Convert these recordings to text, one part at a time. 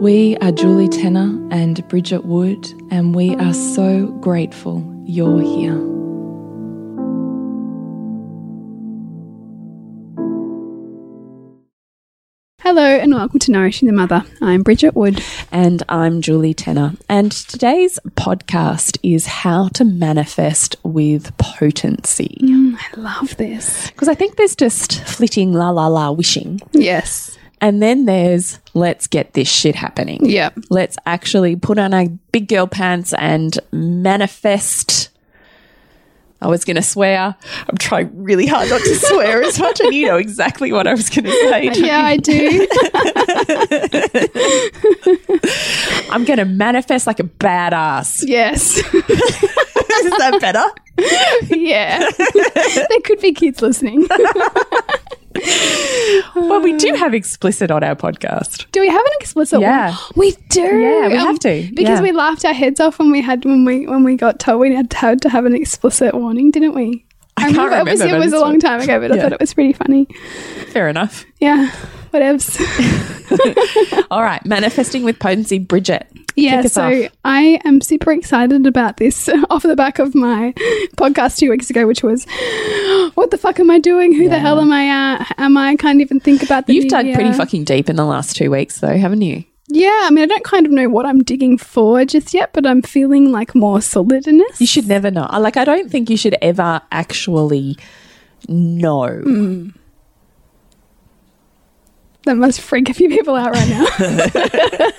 We are Julie Tenner and Bridget Wood, and we are so grateful you're here. Hello and welcome to Nourishing the Mother. I'm Bridget Wood. And I'm Julie Tenner. And today's podcast is how to manifest with potency. Mm, I love this. Because I think there's just flitting la la la wishing. Yes. And then there's let's get this shit happening. Yeah. Let's actually put on our big girl pants and manifest. I was going to swear. I'm trying really hard not to swear as much, and you know exactly what I was going to say. Uh, yeah, I do. I'm going to manifest like a badass. yes. Is that better? yeah. there could be kids listening. Well, we do have explicit on our podcast. Do we have an explicit Yeah. one? We do. Um, Yeah, we have to. Because Yeah. we laughed our heads off when we had when we when we got told we had to have an explicit warning, didn't we? I can't it was, remember, it was a long time ago, but I thought it was pretty funny. Fair enough. Yeah. Whatevs. All right, manifesting with potency, Bridget. Yeah, so off. I am super excited about this off the back of my podcast two weeks ago, which was, "What the fuck am I doing? Who the hell am I? Uh, am I? I can't even think about the. You've dug pretty fucking deep in the last two weeks, though, haven't you? Yeah, I mean, I don't kind of know what I'm digging for just yet, but I'm feeling like more solidness. You should never know. Like, I don't think you should ever actually know. Mm. That must freak a few people out right now.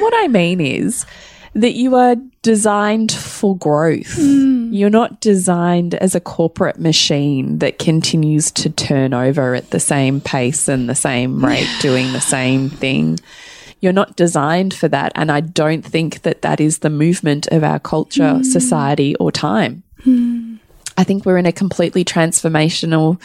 What I mean is that you are designed for growth. Hmm. You're not designed as a corporate machine that continues to turn over at the same pace and the same rate, doing the same thing. You're not designed for that. And I don't think that that is the movement of our culture, hmm. society, or time. Hmm. I think we're in a completely transformational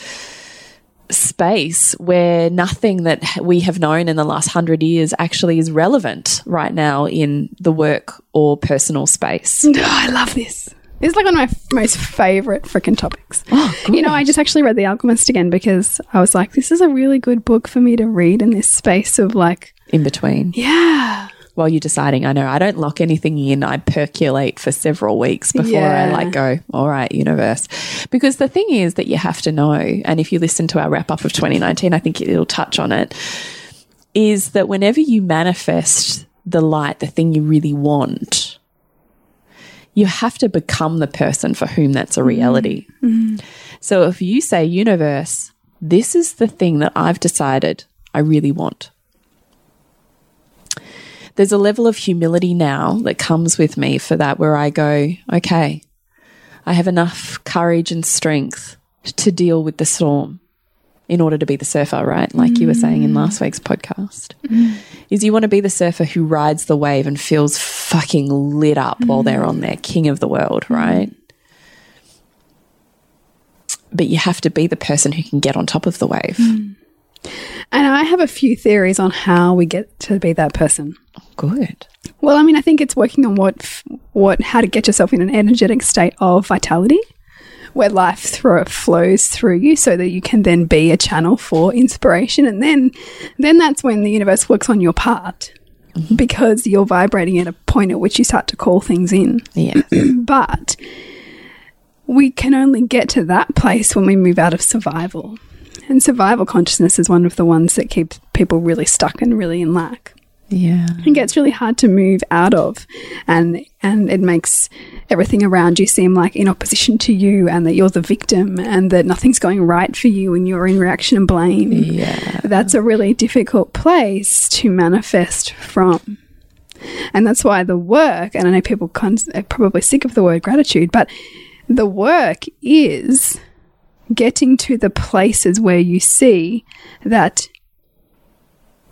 space where nothing that we have known in the last hundred years actually is relevant right now in the work or personal space. Oh, I love this. This is like one of my f- most favorite freaking topics. Oh, you know, I just actually read The Alchemist again because I was like, this is a really good book for me to read in this space of like, In between, yeah, while you're deciding, I know I don't lock anything in. I percolate for several weeks before I Yeah. like go, all right, universe. Because the thing is that you have to know, and if you listen to our wrap up of 2019, I think it'll touch on it, is that whenever you manifest the light, the thing you really want, you have to become the person for whom that's a mm-hmm. reality. Mm-hmm. So if you say, universe, this is the thing that I've decided I really want. There's a level of humility now that comes with me for that where I go, okay, I have enough courage and strength to deal with the storm in order to be the surfer, right? Like you were saying in last week's podcast. Mm. Is you want to be the surfer who rides the wave and feels fucking lit up while they're on there, king of the world, mm. right? But you have to be the person who can get on top of the wave. Mm. And I have a few theories on how we get to be that person. Good. Well, I mean, I think it's working on what, what, how to get yourself in an energetic state of vitality, where life through, flows through you, so that you can then be a channel for inspiration, and then, then that's when the universe works on your part, mm-hmm. because you're vibrating at a point at which you start to call things in. Yeah. But we can only get to that place when we move out of survival. And survival consciousness is one of the ones that keeps people really stuck and really in lack. Yeah. And it gets really hard to move out of and and it makes everything around you seem like in opposition to you and that you're the victim and that nothing's going right for you and you're in reaction and blame. Yeah. That's a really difficult place to manifest from. And that's why the work, and I know people con- are probably sick of the word gratitude, but the work is getting to the places where you see that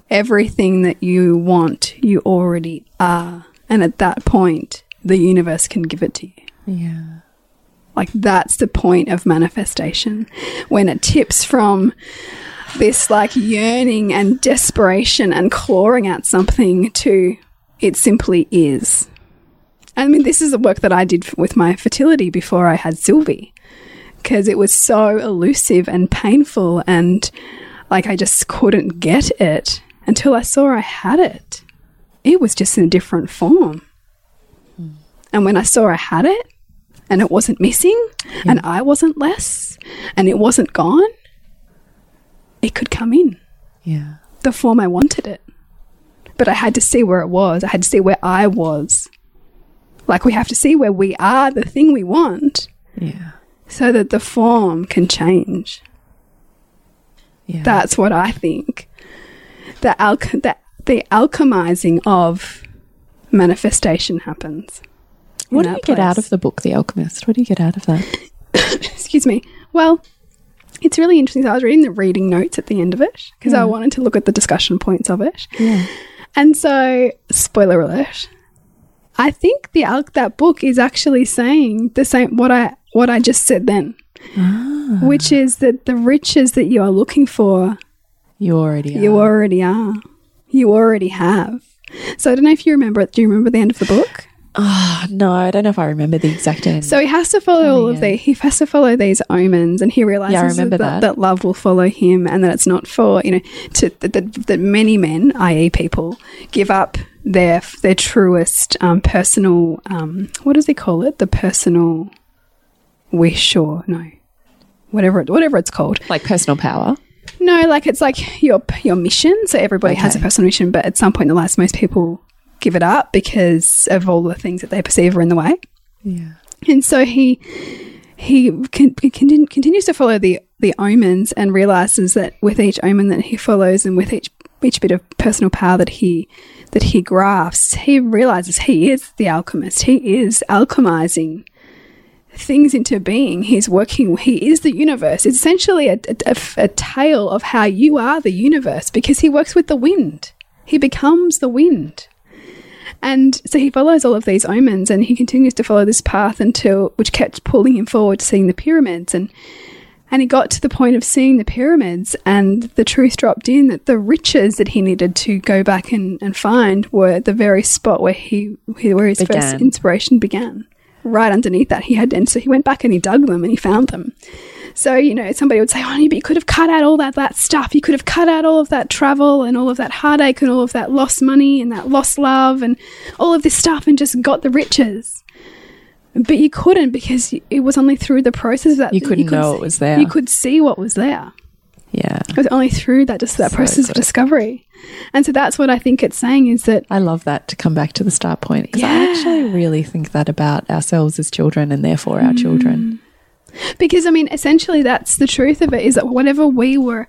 everything that you want, you already are. And at that point, the universe can give it to you. Yeah. Like that's the point of manifestation. When it tips from this like yearning and desperation and clawing at something to it simply is. I mean, this is the work that I did with my fertility before I had Sylvie because it was so elusive and painful and like I just couldn't get it until I saw I had it. It was just in a different form. Hmm. And when I saw I had it and it wasn't missing hmm. and I wasn't less and it wasn't gone, it could come in Yeah. the form I wanted it. But I had to see where it was. I had to see where I was. Like we have to see where we are, the thing we want, Yeah. So that the form can change. Yeah. That's what I think. The alch- the, the alchemizing of manifestation happens. what do you that get out of the book, The Alchemist? What do you get out of that? excuse me. Well, it's really interesting. So I was reading the reading notes at the end of it because I wanted to look at the discussion points of it. Yeah. And so, spoiler alert. I think the al- that book is actually saying the same what I what I just said then, which is that the riches that you are looking for, You already are. you already are, you already have. So I don't know if you remember it. Do you remember the end of the book? Ah, no, I don't know if I remember the exact end. So he has to follow all of yeah. the he has to follow these omens, and he realizes remember that, that. that love will follow him, and that it's not for you know to that, that, that many men, i.e., people, give up their their truest um, personal um, what does he call it? The personal wish or no, whatever it, whatever it's called. like personal power. No, like it's like your your mission. So everybody has a personal mission, but at some point in their lives, most people give it up because of all the things that they perceive are in the way. Yeah. And so he he con con continues to follow the the omens and realizes that with each omen that he follows and with each each bit of personal power that he that he grasps, he realizes he is the alchemist. He is alchemizing things into being. He's working. He is the universe. It's essentially a, a, a- tale of how you are the universe because he works with the wind. He becomes the wind. And so he follows all of these omens and he continues to follow this path until which kept pulling him forward to seeing the pyramids and and he got to the point of seeing the pyramids and the truth dropped in that the riches that he needed to go back and, and find were the very spot where he where his first inspiration began. Right underneath that he had and so he went back and he dug them and he found them. So, you know, somebody would say, Oh, but you could have cut out all that that stuff. You could have cut out all of that travel and all of that heartache and all of that lost money and that lost love and all of this stuff and just got the riches. But you couldn't because it was only through the process that You couldn't could know it was there. You could see what was there. Yeah. It was only through that just that So process of discovery. And so that's what I think it's saying is that I love that to come back to the start point because I actually really think that about ourselves as children and therefore our mm. children. because I mean essentially that's the truth of it is that whatever we were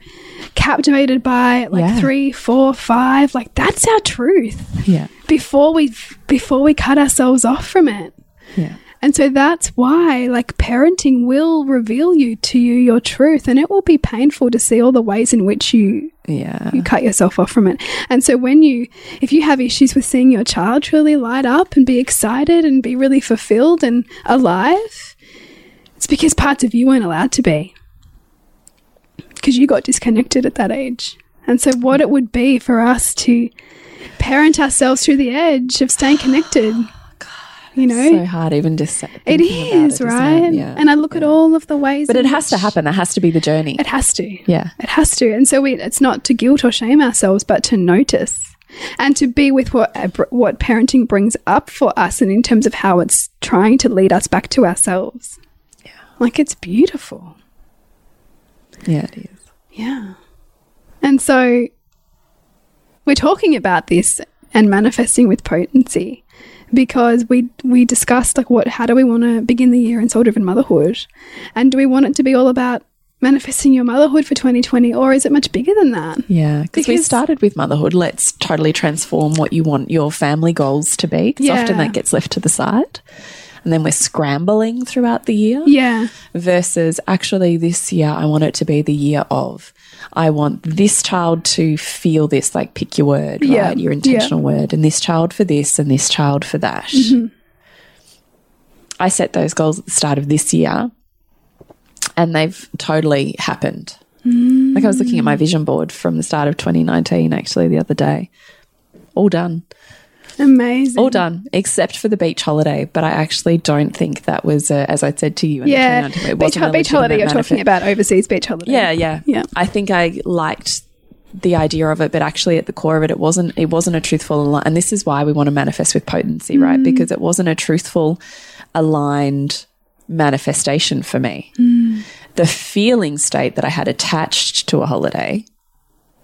captivated by like Yeah. three, four, five, like that's our truth. Yeah. Before we before we cut ourselves off from it. Yeah. And so that's why, like, parenting will reveal you to you your truth, and it will be painful to see all the ways in which you Yeah. you cut yourself off from it. And so when you, if you have issues with seeing your child truly light up and be excited and be really fulfilled and alive, it's because parts of you weren't allowed to be because you got disconnected at that age. And so what it would be for us to parent ourselves through the edge of staying connected. You know, so hard even just it about it? right? Yeah. And I look at all of the ways, but it has to happen. That has to be the journey. It has to. yeah. It has to. And so we, it's not to guilt or shame ourselves, but to notice and to be with what what parenting brings up for us and in terms of how it's trying to lead us back to ourselves. Yeah. Like it's beautiful. Yeah, it is. Yeah. And so we're talking about this and manifesting with potency because we we discussed like what how do we want to begin the year in soul driven motherhood and do we want it to be all about manifesting your motherhood for 2020 or is it much bigger than that Yeah, because we started with motherhood. Let's totally transform what you want your family goals to be. Because often that gets left to the side. And then we're scrambling throughout the year. yeah Versus actually, this year, I want it to be the year of. I want this child to feel this, like pick your word, right? Yeah. Your intentional word, and this child for this, and this child for that. Mm-hmm. I set those goals at the start of this year, and they've totally happened. Like I was looking at my vision board from the start of 2019, actually, the other day. All done. Amazing All done, except for the beach holiday. But I actually don't think that was, a, as I said to you yeah beach, beach holiday you're talking about overseas beach holiday Yeah, yeah, Yeah. I think I liked the idea of it, but actually at the core of it, it wasn't. It wasn't a truthful, ali- and this is why we want to manifest with potency, Mm. right? Because it wasn't a truthful, aligned manifestation for me. Mm. The feeling state that I had attached to a holiday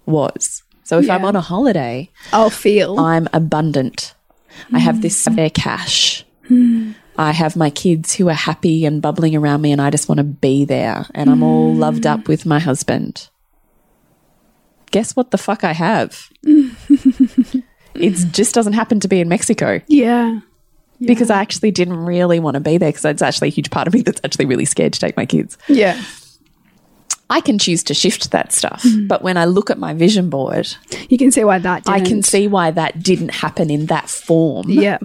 was. So if I'm on a holiday, i'll feel I'm abundant. I have this hmm. spare cash. Hmm. I have my kids who are happy and bubbling around me, and I just want to be there. And I'm all loved up hmm. with my husband. Guess what the fuck I have? it just doesn't happen to be in Mexico yeah because I actually didn't really want to be there because it's actually a huge part of me that's actually really scared to take my kids. yeah I can choose to shift that stuff. Hmm. But when I look at my vision board, you can see why that I can see why that didn't happen in that form. yeah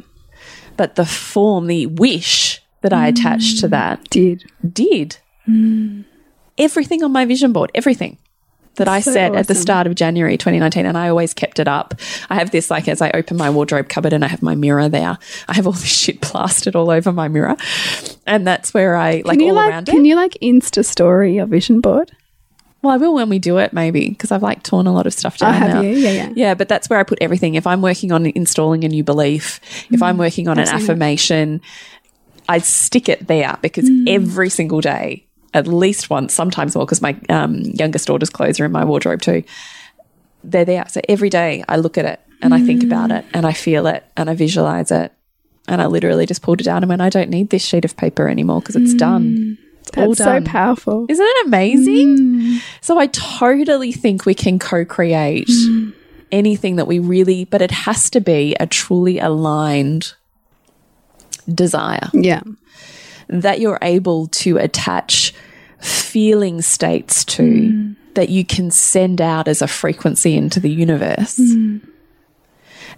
but the form, the wish that I attached to hmm. that did did. Hmm. Everything on my vision board, everything that I So set at the start of January 2019, and I always kept it up. I have this, like, as I open my wardrobe cupboard and I have my mirror there, I have all this shit plastered all over my mirror. And that's where I, like, all like around can it. Can you like insta story your vision board Well, I will when we do it, maybe, because I've, like, torn a lot of stuff down Oh, have now. you? Yeah, yeah. Yeah, but that's where I put everything. If I'm working on installing a new belief, if I'm working on an Mm. I've affirmation, I stick it there because Mm. every single day, at least once, sometimes more, because my um, youngest daughter's clothes are in my wardrobe too. They're there. So every day I look at it and I think Mm. about it and I feel it and I visualize it. And I literally just pulled it down and went, I don't need this sheet of paper anymore because it's done. It's all Mm. that's so powerful Isn't it amazing? So I totally think we can co create anything that we really, but it has to be a truly aligned desire yeah that you're able to attach feeling states to mm. that you can send out as a frequency into the universe. Mm.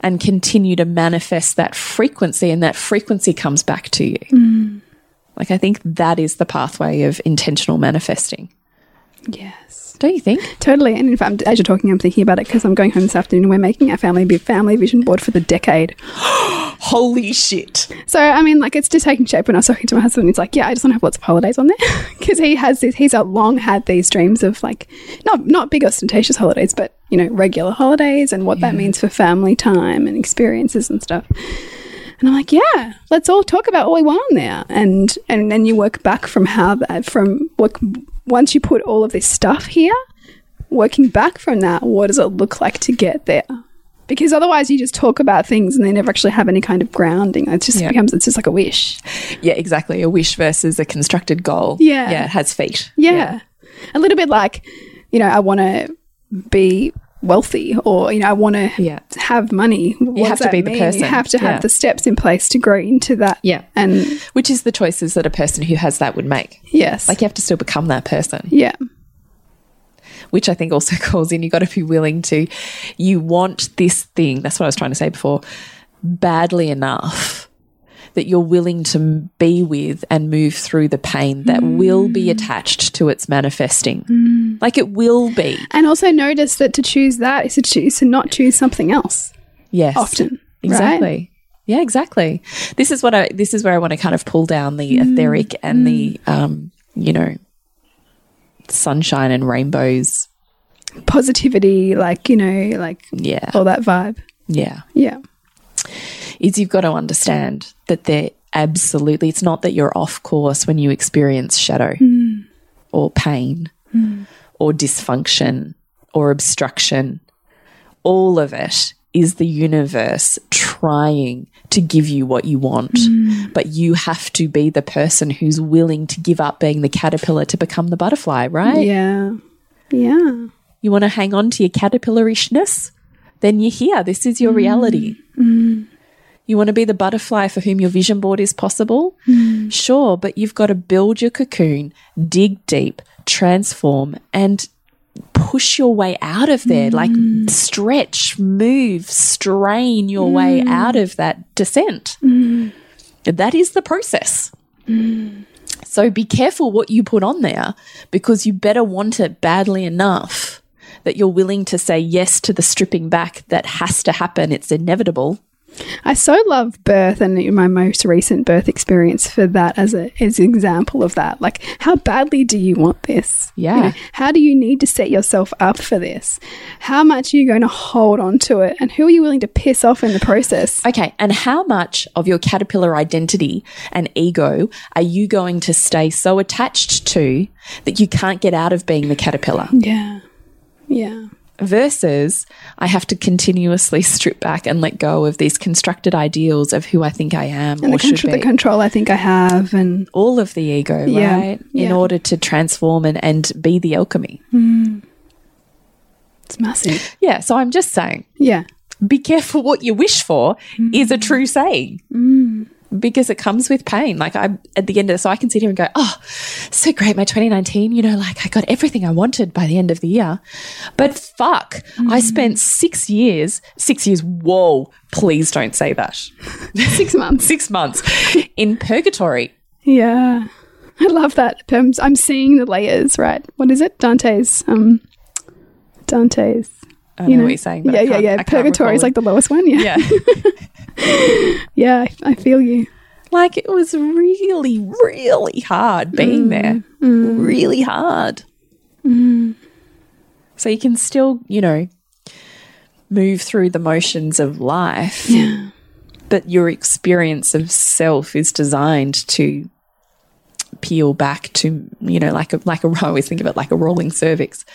And continue to manifest that frequency, and that frequency comes back to you. Mm. Like, I think that is the pathway of intentional manifesting. Yes Don't you think? Totally. And in fact, as you're talking, I'm thinking about it because I'm going home this afternoon and we're making our family family vision board for the decade. Holy shit. So, I mean, like, it's just taking shape when I was talking to my husband. He's like, yeah, I just want to have lots of holidays on there because he has this, he's uh, long had these dreams of like, not, not big ostentatious holidays, but, you know, regular holidays and what that means for family time and experiences and stuff. And I'm like, yeah, let's all talk about what we want on there. And, and then you work back from how that, from work, once you put all of this stuff here, working back from that, what does it look like to get there? Because otherwise, you just talk about things and they never actually have any kind of grounding. It just Yeah. becomes, it's just like a wish. Yeah, exactly. A wish versus a constructed goal. Yeah. Yeah, it has feet. Yeah. A little bit like, you know, I want to be wealthy or, you know, I want to Yeah. have money. What have to be that the person. You have to have Yeah. the steps in place to grow into that. Yeah. And Which is the choices that a person who has that would make. yes. Like you have to still become that person, yeah. which I think also calls in you got to be willing to, you want this thing. That's what I was trying to say before, badly enough that you're willing to be with and move through the pain that will be attached to its manifesting. Like it will be. And also notice that to choose that is to choose to not choose something else. Yes. often. Exactly. Right? Yeah, exactly. This is what I this is where I want to kind of pull down the Mm. etheric and the um, you know, sunshine and rainbows. Positivity, like, you know, like Yeah. all that vibe. Yeah. Yeah. Is you've got to understand that they're absolutely it's not that you're off course when you experience shadow hmm. or pain hmm. or dysfunction or obstruction. All of it is the universe trying to give you what you want. Hmm. But you have to be the person who's willing to give up being the caterpillar to become the butterfly, right? Yeah. Yeah. You want to hang on to your caterpillarishness? Then you're here. This is your reality. You want to be the butterfly for whom your vision board is possible? Hmm. Sure, but you've got to build your cocoon, dig deep, transform, and push your way out of there. Hmm. Like stretch, move, strain your hmm. way out of that descent. That is the process. So be careful what you put on there because you better want it badly enough that you're willing to say yes to the stripping back that has to happen. It's inevitable. I so love birth and my most recent birth experience for that as a as an example of that. Like, how badly do you want this? You Yeah. know, how do you need to set yourself up for this? How much are you going to hold on to it? And who are you willing to piss off in the process? Okay. And how much of your caterpillar identity and ego are you going to stay so attached to that you can't get out of being the caterpillar? Yeah. Yeah. Versus, I have to continuously strip back and let go of these constructed ideals of who I think I am And or the, should control, be. the control I think I have and all of the ego, Yeah, right? In order to transform and, and be the alchemy. Hmm. it's massive. Yeah. So I'm just saying, Yeah. be careful what you wish for hmm. is a true saying. Hmm. Because it comes with pain. Like I'm at the end of so I can sit here and go, Oh, so great, my 2019, you know, like I got everything I wanted by the end of the year. But fuck, I spent six years, six years, whoa, please don't say that. Six months. six months in purgatory. Yeah. I love that. I'm seeing the layers, right? What is it? Dante's um Dante's I know, what you're saying, but yeah, yeah, yeah. Purgatory is like the lowest one. Yeah, Yeah. yeah. I, I feel you. Like it was really, really hard being mm, there. Mm. Really hard. Mm. So you can still, you know, move through the motions of life. Yeah. But your experience of self is designed to peel back to, you know, like a like a I always think of it like a rolling cervix.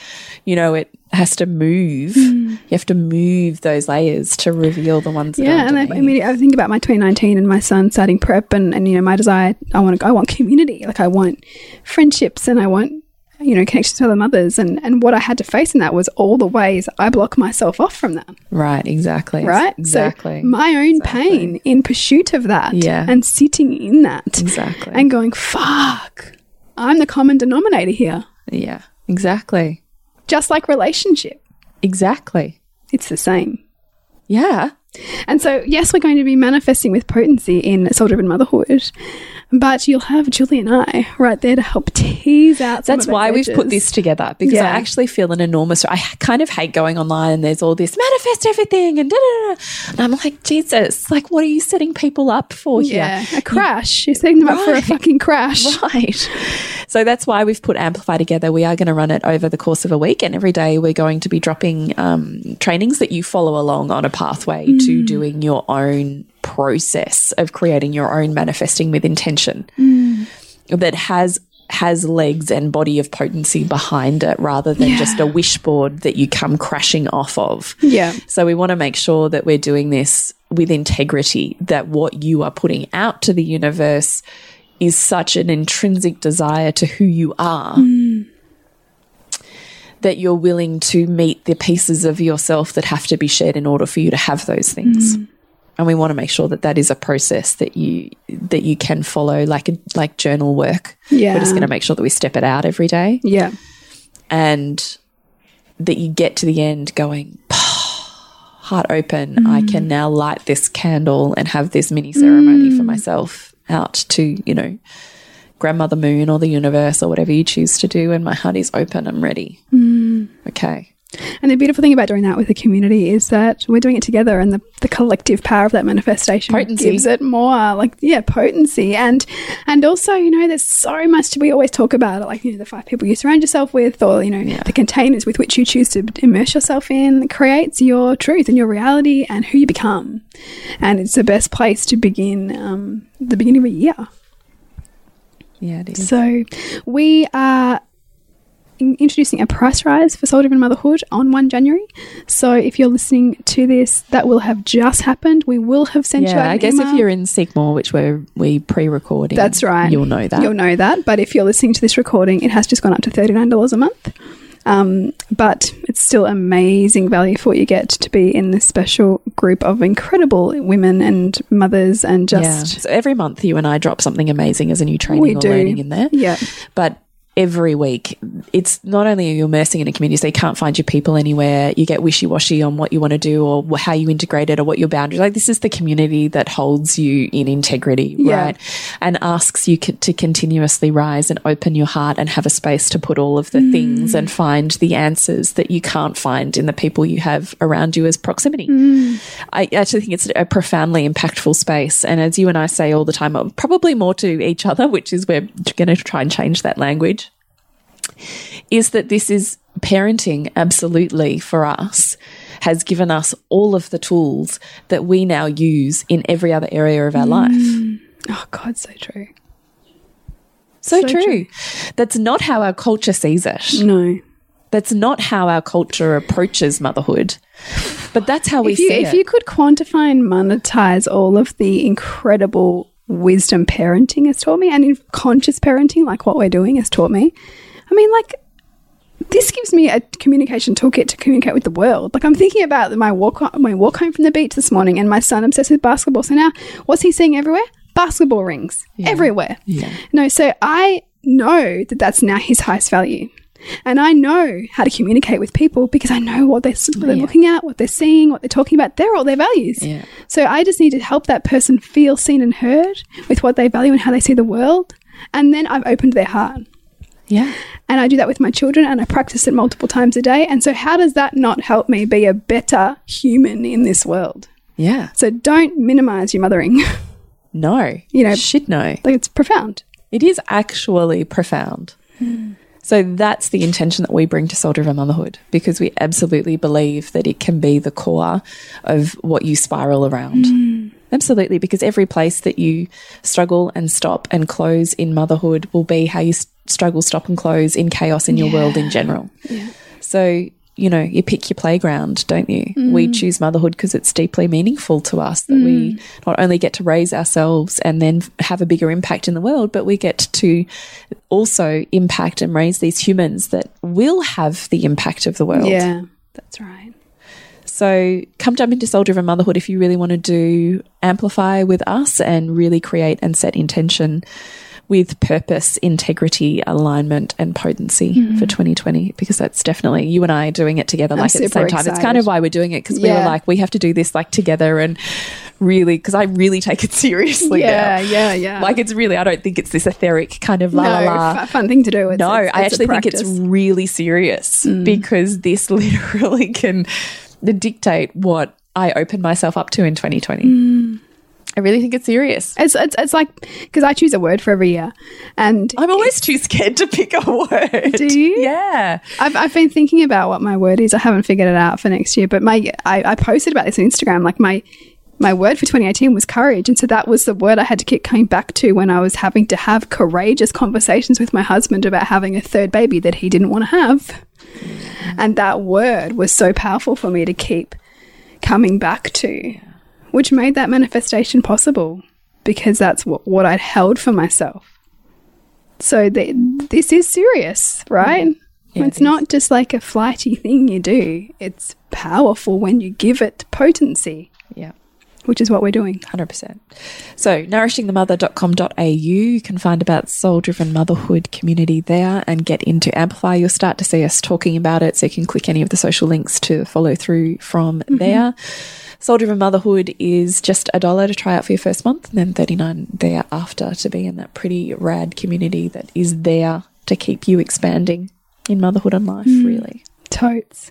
You know, it has to move. Hmm. You have to move those layers to reveal the ones Yeah, are and I, I mean, I think about my 2019 and my son starting prep, and, and you know, my desire. I want to. I want community. Like I want friendships, and I want you know connections to other mothers. And and what I had to face in that was all the ways I block myself off from that. right, exactly. Right. Exactly. So my own pain in pursuit of that. Yeah. And sitting in that. Exactly. And going, fuck. I'm the common denominator here. yeah. Exactly. Just like relationship, Exactly. it's the same. Yeah. And so, yes, we're going to be manifesting with potency in soul driven motherhood, but you'll have Julie and I right there to help tease out. Some That's of the why we've put this together because Yeah. I actually feel an enormous. I kind of hate going online and there's all this manifest everything and da da da. And I'm like, Jesus, like, what are you setting people up for here? Yeah, a crash. You're setting them up for a fucking crash. Right. So that's why we've put Amplify together. We are going to run it over the course of a week, and every day we're going to be dropping um, trainings that you follow along on a pathway to mm. doing your own process of creating your own manifesting with intention mm. that has has legs and body of potency behind it rather than just a wish board that you come crashing off of. Yeah. So we want to make sure that we're doing this with integrity, that what you are putting out to the universe is such an intrinsic desire to who you are mm. That you're willing to meet the pieces of yourself that have to be shared in order for you to have those things. Hmm. And we want to make sure that that is a process that you that you can follow like a, like journal work. Yeah. We're just going to make sure that we step it out every day Yeah. and that you get to the end going heart open i can hmm. now light this candle and have this mini ceremony for hmm. myself out to you know grandmother moon or the universe or whatever you choose to do and my heart is open i'm ready okay And the beautiful thing about doing that with the community is that we're doing it together and the, the collective power of that manifestation Potency. gives it more like yeah, potency. And and also, you know, there's so much to we always talk about like, you know, the five people you surround yourself with or, you know, the containers with which you choose to immerse yourself in creates your truth and your reality and who you become. And it's the best place to begin um, the beginning of a year. Yeah, it is. So we are in- introducing a price rise for Soul Driven Motherhood on 1 January. So if you're listening to this, that will have just happened. We will have sent you out Yeah, I guess email. if you're in Seekmore, which we're we pre-recording, That's right. You'll know that. You'll know that. But if you're listening to this recording, it has just gone up to $39 a month. Um, but it's still amazing value for what you get to be in this special group of incredible women and mothers and yeah. just So every month, you and I drop something amazing as a new training we or do learning in there. Yeah. But every week, it's not only are you immersing in a community, so you can't find your people anywhere. You get wishy washy on what you want to do or how you integrate it or what your boundaries. Like this is the community that holds you in integrity, Yeah. right? And asks you to continuously rise and open your heart and have a space to put all of the things and find the answers that you can't find in the people you have around you as proximity. I actually think it's a profoundly impactful space. And as you and I say all the time, uh, probably more to each other, which is we're going to try and change that language, is that this is parenting absolutely for us has given us all of the tools that we now use in every other area of our life. Mm. Oh, God, so true. So, So true. true. That's not how our culture sees it. No. That's not how our culture approaches motherhood. But that's how we if you, see if it. you could quantify and monetize all of the incredible wisdom parenting has taught me and in conscious parenting like what we're doing has taught me mean like this gives me a communication toolkit to communicate with the world like i'm thinking about my walk my walk home from the beach this morning and my son obsessed with basketball so now what's he seeing everywhere basketball rings everywhere Yeah. no so i know that that's now his highest value and I know how to communicate with people because I know what they're, what they're Yeah. looking at, what they're seeing, what they're talking about. They're all their values. Yeah. So I just need to help that person feel seen and heard with what they value and how they see the world. And then I've opened their heart. Yeah. And I do that with my children and I practice it multiple times a day. And so, how does that not help me be a better human in this world? Yeah. So, don't minimize your mothering. No. You know- should know. like, it's profound. It is actually profound. So that's the intention that we bring to Soul Driven Motherhood because we absolutely believe that it can be the core of what you spiral around. Absolutely, because every place that you struggle and stop and close in motherhood will be how you struggle, stop, and close in chaos in your world in general. Yeah. So, you know, you pick your playground, don't you? We mm. choose motherhood because it's deeply meaningful to us that we mm. not only get to raise ourselves and then have a bigger impact in the world, but we get to also impact and raise these humans that will have the impact of the world. Yeah, that's right. So come jump into Soul Driven Motherhood if you really want to do amplify with us and really create and set intention with purpose, integrity, alignment, and potency for 2020 because that's definitely you and I doing it together like at the same time. It's kind of why we're doing it because we were like, we have to do this like together and really because I really take it seriously Yeah, now. yeah, yeah. Like it's really, I don't think it's this etheric kind of la la no, la. fu- fun thing to do. It's, No, it's- I it's a actually think it's. Mm. really serious because this literally can dictate what I open myself up to in 2020. Mm. I really think it's serious. It's, it's, it's like because I choose a word for every year, and I'm always too scared to pick a word. Do you? Yeah. I've, I've been thinking about what my word is. I haven't figured it out for next year, but my I, I posted about this on Instagram. Like my my word for 2018 was courage, and so that was the word I had to keep coming back to when I was having to have courageous conversations with my husband about having a third baby that he didn't want to have. And that word was so powerful for me to keep coming back to, which made that manifestation possible because that's what, what I'd held for myself. So this is serious, right? Yeah, it's it not just like a flighty thing you do. It's powerful when you give it potency, Yeah. Which is what we're doing. 100%. So, nourishingthemother.com.au, you can find about soul driven motherhood community there and get into Amplify. You'll start to see us talking about it. So, you can click any of the social links to follow through from mm-hmm. there. Soul driven motherhood is just a dollar to try out for your first month and then 39 thereafter to be in that pretty rad community that is there to keep you expanding in motherhood and life, mm. really. Totes.